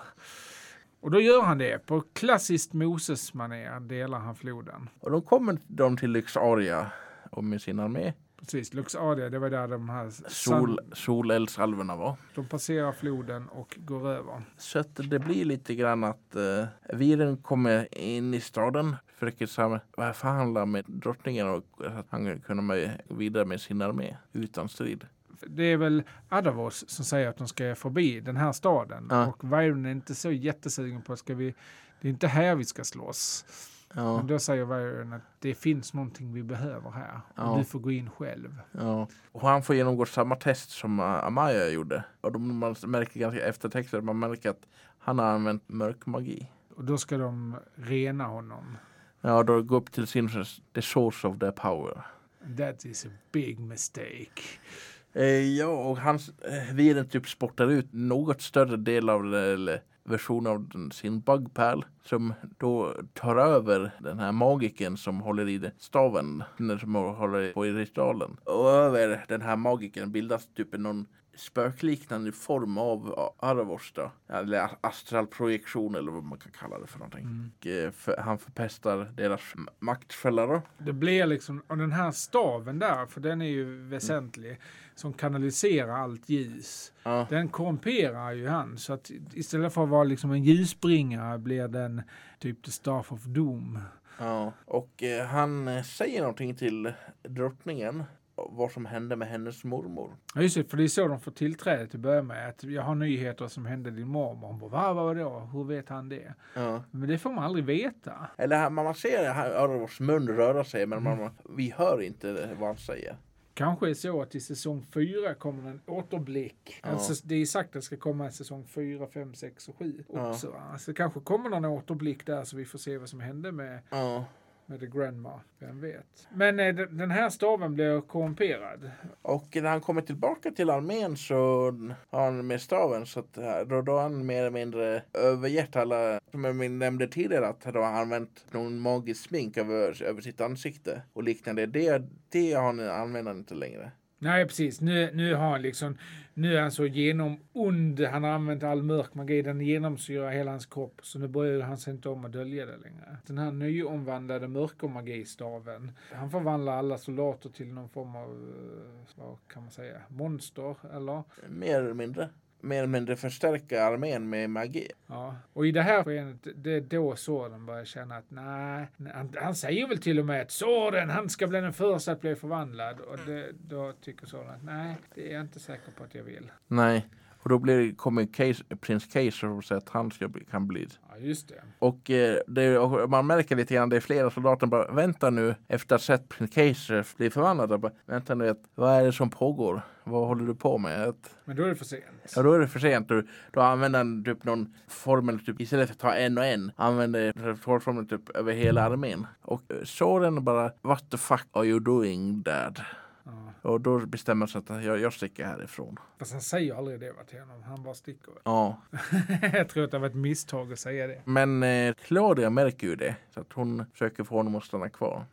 Och då gör han det. På klassiskt Moses-manér delar han floden. Och då kommer de till Lyxaria och med sin armé. Precis, Luxadia, det var där de här Sol, soleldsalverna var. De passerar floden och går över. Så att det blir lite grann att uh, Viren kommer in i staden, försöker sam- förhandla med drottningen och att han kan gå vidare med sin armé utan strid. Det är väl Adavos som säger att de ska förbi den här staden. Ja. Och Viren är inte så jättesugen på att ska vi, det är inte här vi ska slåss. Ja, Men då säger Viren att det finns någonting vi behöver här. Ja. Och du får gå in själv. ja. Och han får genomgå samma test som Amaya gjorde. Och de, man märker ganska eftertexter, man märker att han har använt mörk magi. Och då ska de rena honom. Ja, då går upp till sin the source of their power. That is a big mistake. Eh, ja, och hans eh, viren typ spottar ut något större del av det, eller version av sin bugpärl som då tar över den här magiken som håller i staven den som håller på i ritualen. Och över den här magiken bildas typ någon spökliknande form av Aravos då. Eller astral projektion eller vad man kan kalla det för någonting. Och, eh, för, han förpestar deras m- maktfälla då. Det blir liksom, och den här staven där, för den är ju väsentlig, som kanaliserar allt ljus. Ja. Den korrumperar ju han. Så att istället för att vara liksom en ljusbringare blir den typ the staff of doom. Ja, och eh, han eh, säger någonting till drottningen vad som hände med hennes mormor. Ja just det, för det är så de får tillträde till att börja med. Att jag har nyheter som hände din mormor. Hon bara, va, vad var det då? Hur vet han det? Ja. Men det får man aldrig veta. Eller man ser Aravos mun röra sig men man, vi hör inte vad han säger. Kanske är så att i säsong fyra kommer en återblick. Ja. Alltså, det är sagt att det ska komma i säsong fyra, fem, sex och sju Ja. också. va? Så det kanske kommer någon återblick där så vi får se vad som hände med, Ja med The Grandma. Vem vet. Men eh, den här staven blir korrumperad. Och när han kommer tillbaka till armén så har han med staven så att eh, då, då har han mer eller mindre övergett alla, som jag nämnde tidigare, att han har använt någon magisk smink över, över sitt ansikte och liknande. Det, det har han, använder han inte längre. Nej, precis. Nu, nu har han liksom, nu är han så genomond. Han har använt all mörk magi. Den genomsyrar hela hans kropp. Så nu bryr han sig inte om att dölja det längre. Den här nyomvandlade mörkermagistaven. Han förvandlar alla soldater till någon form av, eh, vad kan man säga, monster eller? Mer eller mindre mer eller mindre förstärka armén med magi. Ja. Och i det här skenet, det är då Soren börjar känna att nej, han, han säger väl till och med att Soren, han ska bli den första att bli förvandlad. Och det, då tycker Soren att nej, det är jag inte säker på att jag vill. Nej, och då blir, kommer case, prins Kaiser och säger att han ska bli, kan bli. Ja, just det. Och, eh, det, och man märker lite grann, det är flera soldater bara vänta nu efter att sett prins Kaiser bli förvandlad. Bara, vänta nu, att, vad är det som pågår? Vad håller du på med? Att, Men då är det för sent. Ja, då är det för sent. Då, då använder han typ någon formel, typ, istället för att ta en och en, använder trollformeln typ över hela armén. Och eh, Soren bara, what the fuck are you doing dad? Ja. Och då bestämmer sig att jag, jag sticker härifrån. Fast han säger aldrig det va, till honom. Han bara sticker. Ja, jag tror att det var ett misstag att säga det. men eh, Claudia märker ju det. Så att hon försöker få honom att stanna kvar.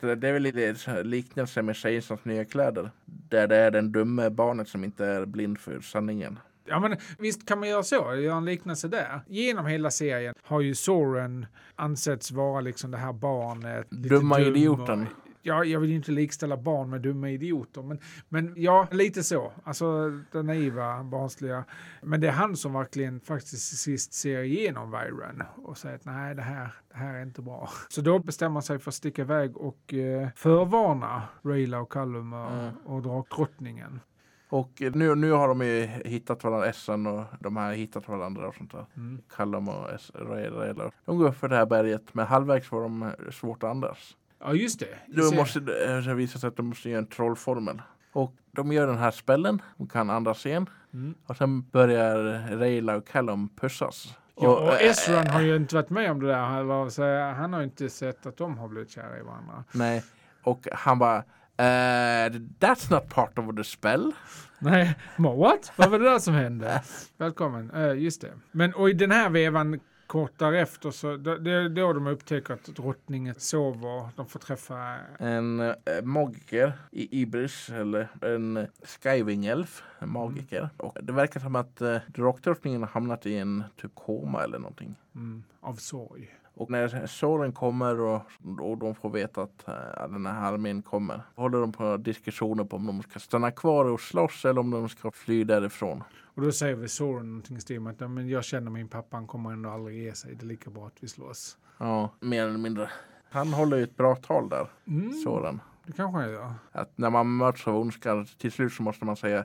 Det- det är väl lite liknelse med Kejsarens nya kläder. Där det är den dumme barnet som inte är blind för sanningen. Ja men visst kan man göra så, göra en liknelse där. Genom hela serien har ju Soren ansetts vara liksom det här barnet. Dumma dum idioten. Ja, jag vill ju inte likställa barn med dumma idioter, men, men ja, lite så. Alltså den naiva, barnsliga. Men det är han som verkligen faktiskt sist ser igenom Viren och säger att nej, det här, det här är inte bra. Så då bestämmer han sig för att sticka iväg och eh, förvarna Rayla och Callum och, Mm. och drakdrottningen. Och nu, nu har de ju hittat varandra, Essan och de har hittat varandra och sånt där. Mm. Callum och Rayla. De går upp för det här berget men halvvägs får de svårt att andas. Ja, just det. Serien. måste det eh, visar sig att de måste göra en trollformel. Och de gör den här spellen, de kan andas igen. Mm. Och sen börjar Rayla och Callum pussas. Ja, och eh, Ezran har ju inte varit med om det där. Så han har inte sett att de har blivit kära i varandra. Nej, och han bara eh, That's not part of the spell. Nej, what? Vad var det där som hände? Välkommen. Eh, just det. Men och i den här vevan kort därefter så det är då de upptäcker att drottningen sover. De får träffa En eh, magiker i Ibris, eller en Skywing-elf, en magiker. Och det verkar som att eh, drakdrottningen har hamnat i en typ koma eller någonting. mm, av sorg. Och när Soren kommer och, och de får veta att eh, den här armén kommer håller de på diskussioner på om de ska stanna kvar och slåss eller om de ska fly därifrån. Och då säger vi Soren någonting i stil med att "Ja, men jag känner min pappa, han kommer ändå aldrig ge sig. Det är lika bra att vi slåss. Ja, mer eller mindre. Han håller ju ett bra tal där, Mm, Soren. det kanske han gör. Att när man möts av ondskan, till slut så måste man säga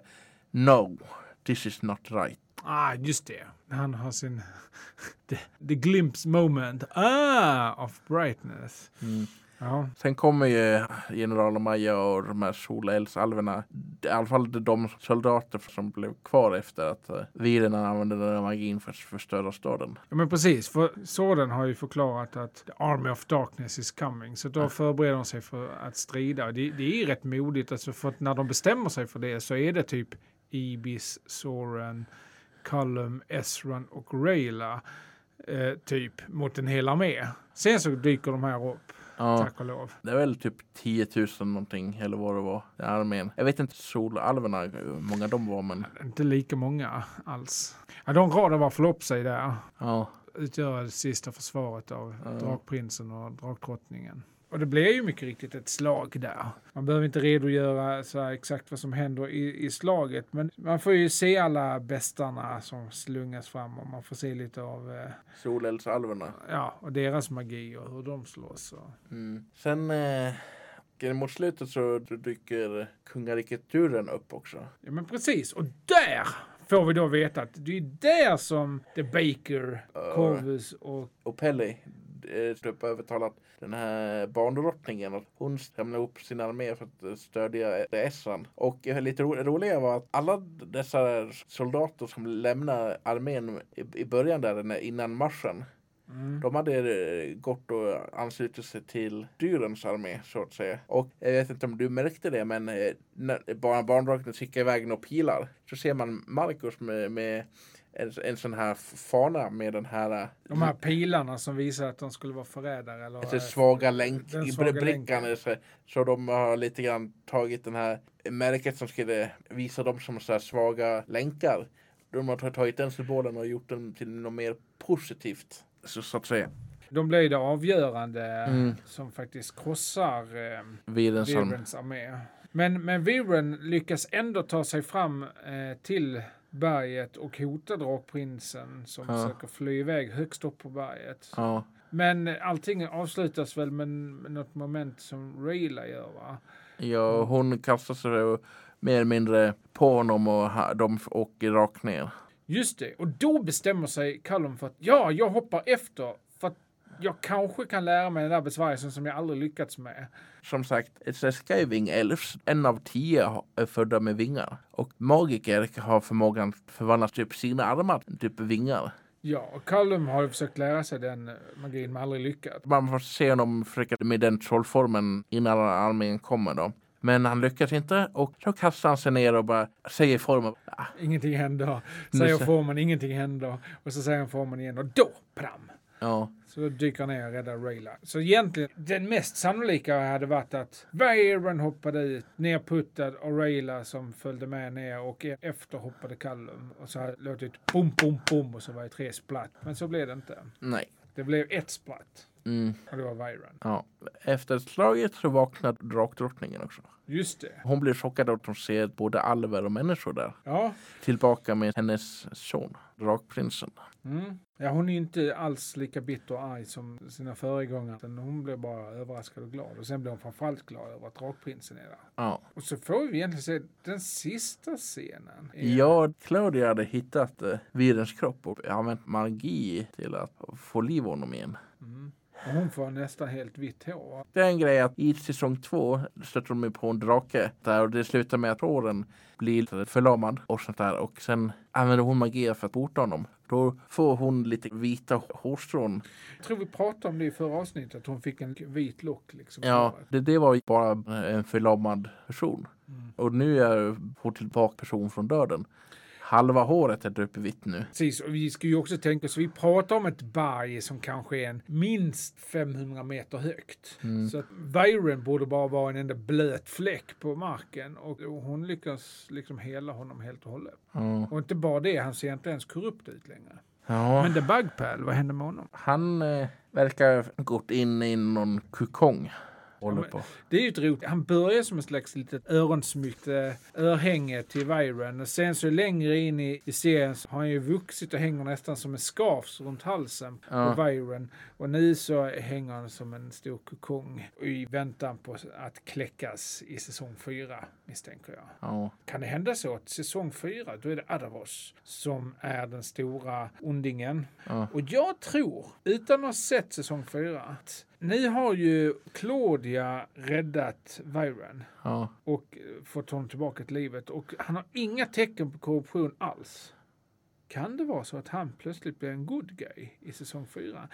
No, this is not right. Ah, just det. Han har sin... the, the glimpse moment. Ah, of brightness. Ja, Sen kommer ju general Maja och de här solelsalverna. I alla fall de soldater som blev kvar efter att uh, viren använde den här magin för att förstöra staden. Ja, men precis. För Soden har ju förklarat att the army of darkness is coming. Så då förbereder de sig för att strida. Det, det är rätt modigt. Alltså för när de bestämmer sig för det så är det typ Ibis, Soren, Cullum, Esran och Rayla. Eh, typ mot en hel armé. Sen så dyker de här upp. Ja, Tack och lov. det är väl typ 10 000 någonting eller vad det var. Den armén. Jag vet inte solalverna hur många de var men Inte lika många alls. Ja, de radar var förlopp sig där. ja. Utgöra det sista försvaret av Ja. Drakprinsen och Drakdrottningen. Och det blir ju mycket riktigt ett slag där. Man behöver inte redogöra så exakt vad som händer i, i slaget. Men man får ju se alla bestarna som slungas fram och man får se lite av eh, Solelsalverna. ja, och deras magi och hur de slåss. Och, Mm. Sen eh, mot slutet så dyker kungariket Duren upp också. ja men precis, och där får vi då veta att det är där som The Baker, Corvus och Och Pelly eh, typ övertalat den här barndrottningen att hon samlar upp sin armé för att eh, stödja Essan. Och eh, lite ro roliga var att alla dessa soldater som lämnar armén i, i början där innan marschen. Mm. De hade eh, gått och anslutit sig till Dyrens armé så att säga. Och jag vet inte om du märkte det men eh, när barn, barndrottningen skickar iväg några pilar så ser man Marcus med, med en, en sån här fana med den här, eh, de här pilarna som visar att de skulle vara förrädare. Eller, Alltså eh, svaga länk i svaga brickan. länken. Så, så de har lite grann tagit den här märket som skulle visa dem som så svaga länkar. De har tagit den symbolen och gjort den till något mer positivt. Så, så att säga. De blir det avgörande Mm. som faktiskt krossar eh, Virens armé. Men, men Viren lyckas ändå ta sig fram eh, till berget och hotar drakprinsen som Ja. försöker fly iväg högst upp på berget. Ja. Men allting avslutas väl med, något moment som Rayla gör va? Ja, hon kastar sig mer eller mindre på honom och de åker rakt ner. Just det, och då bestämmer sig Callum för att ja, jag hoppar efter jag kanske kan lära mig den där besvärjelsen som jag aldrig lyckats med. Som sagt, ett skiving elves, en av tio är födda med vingar. Och magiker har förmågan att förvandla typ sina armar till typ vingar. Ja, och Callum har ju försökt lära sig den eh, magin men aldrig lyckats. Man får se honom försöka med den trollformen innan armén kommer då. Men han lyckas inte och då kastar han sig ner och bara säger formen. Ah, Ingenting händer. Säger så- formen, ingenting händer. Och så säger han formen igen och då, pram! ja, Så då dyker han ner och räddar Rayla. Så egentligen, den mest sannolika hade varit att Varon hoppade ut, nerputtad och Rayla som följde med ner och e- efter hoppade Callum. Och så hade det låtit bom, bom, bom och så var det tre splatt. Men så blev det inte. nej. Det blev ett splatt Mm, och det var Viron. ja. Efter slaget så vaknar drakdrottningen också. Just det. Hon blir chockad att hon ser både alver och människor där. Ja. Tillbaka med hennes son, drakprinsen. Mm. Ja, hon är ju inte alls lika bitter och arg som sina föregångare. Hon blev bara överraskad och glad. Och sen blev hon framförallt glad över att drakprinsen är där. Ja. Och så får vi egentligen se den sista scenen. är- Ja, Claudia hade hittat eh, virens kropp och använt magi till att få liv i honom igen. Mm. Och hon får nästan helt vitt hår. Det är en grej att i säsong två stöter de på en drake där och det slutar med att tråden blir förlamad och sånt där och sen använder hon magi för att bota honom. Då får hon lite vita hårstrån. Jag tror vi pratade om det i förra avsnittet, att hon fick en vit lock. Liksom, Ja, det, det var ju bara en förlamad person. Mm. Och nu är hon tillbaka person från döden. Halva håret är uppe vitt nu. Precis, och vi ska ju också tänka oss, vi pratar om ett berg som kanske är en minst 500 meter högt. Så att Viren borde bara vara en enda blöt fläck på marken och hon lyckas liksom hela honom helt och hållet. Ja. Och inte bara det, han ser inte ens korrupt ut längre. Ja. Men The Bugpal, vad hände med honom? Han eh, verkar gått in i någon kokong. Håller på. Det är ju ett roligt. Han börjar som ett slags litet öronsmycke, örhänge till Viren. Och sen så längre in i, i serien så har han ju vuxit och hänger nästan som en scarf runt halsen Ja. på Viren. Och nu så hänger han som en stor kokong i väntan på att kläckas i säsong fyra, misstänker jag. Ja. Kan det hända så att säsong fyra, då är det Adavos som är den stora ondingen. Ja. Och jag tror, utan att ha sett säsong fyra, att ni har ju Claudia räddat Viren Ja. och eh, fått honom tillbaka till livet och han har inga tecken på korruption alls. Kan det vara så att han plötsligt blir en good guy i säsong fyra?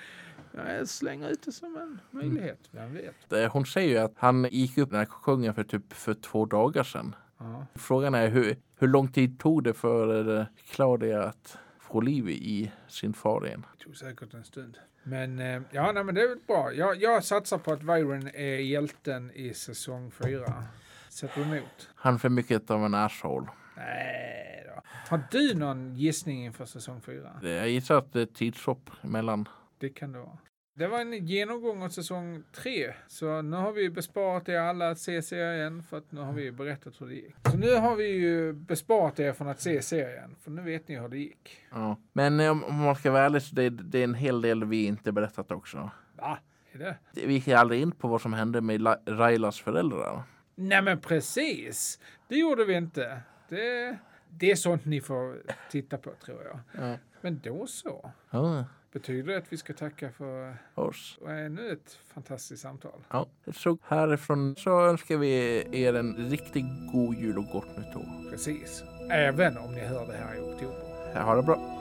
Jag slänger ut det som en möjlighet, vem vet? Hon säger ju att han gick upp den här kokongen för typ för två dagar sedan. Ja. Frågan är hur, hur lång tid tog det för eh, Claudia att få liv i sin far igen? Det tog säkert en stund. Men eh, ja, nej, men det är väl bra. Jag, jag satsar på att Viren är hjälten i säsong fyra. Sätter emot? Han är för mycket av en asshole. Nej då. Har du någon gissning inför säsong fyra? Jag gissar att det är tidshopp mellan. Det kan det vara. Det var en genomgång av säsong tre. Så nu har vi besparat er alla att se serien för att nu har vi berättat hur det gick. Så nu har vi ju besparat er från att se serien. För nu vet ni hur det gick. Ja. Men eh, om om man ska vara ärlig så det, det är en hel del vi inte berättat också. Va? Är det? Vi gick aldrig in på vad som hände med La- Railas föräldrar. Nej men precis. Det gjorde vi inte. Det, det är sånt ni får titta på tror jag. Ja. Men då så. Ja, Betyder det att vi ska tacka för oss. ännu ett fantastiskt samtal? Ja. Så härifrån så önskar vi er en riktigt god jul och gott nytt år. Precis. Även om ni hör det här i oktober. Ha det bra.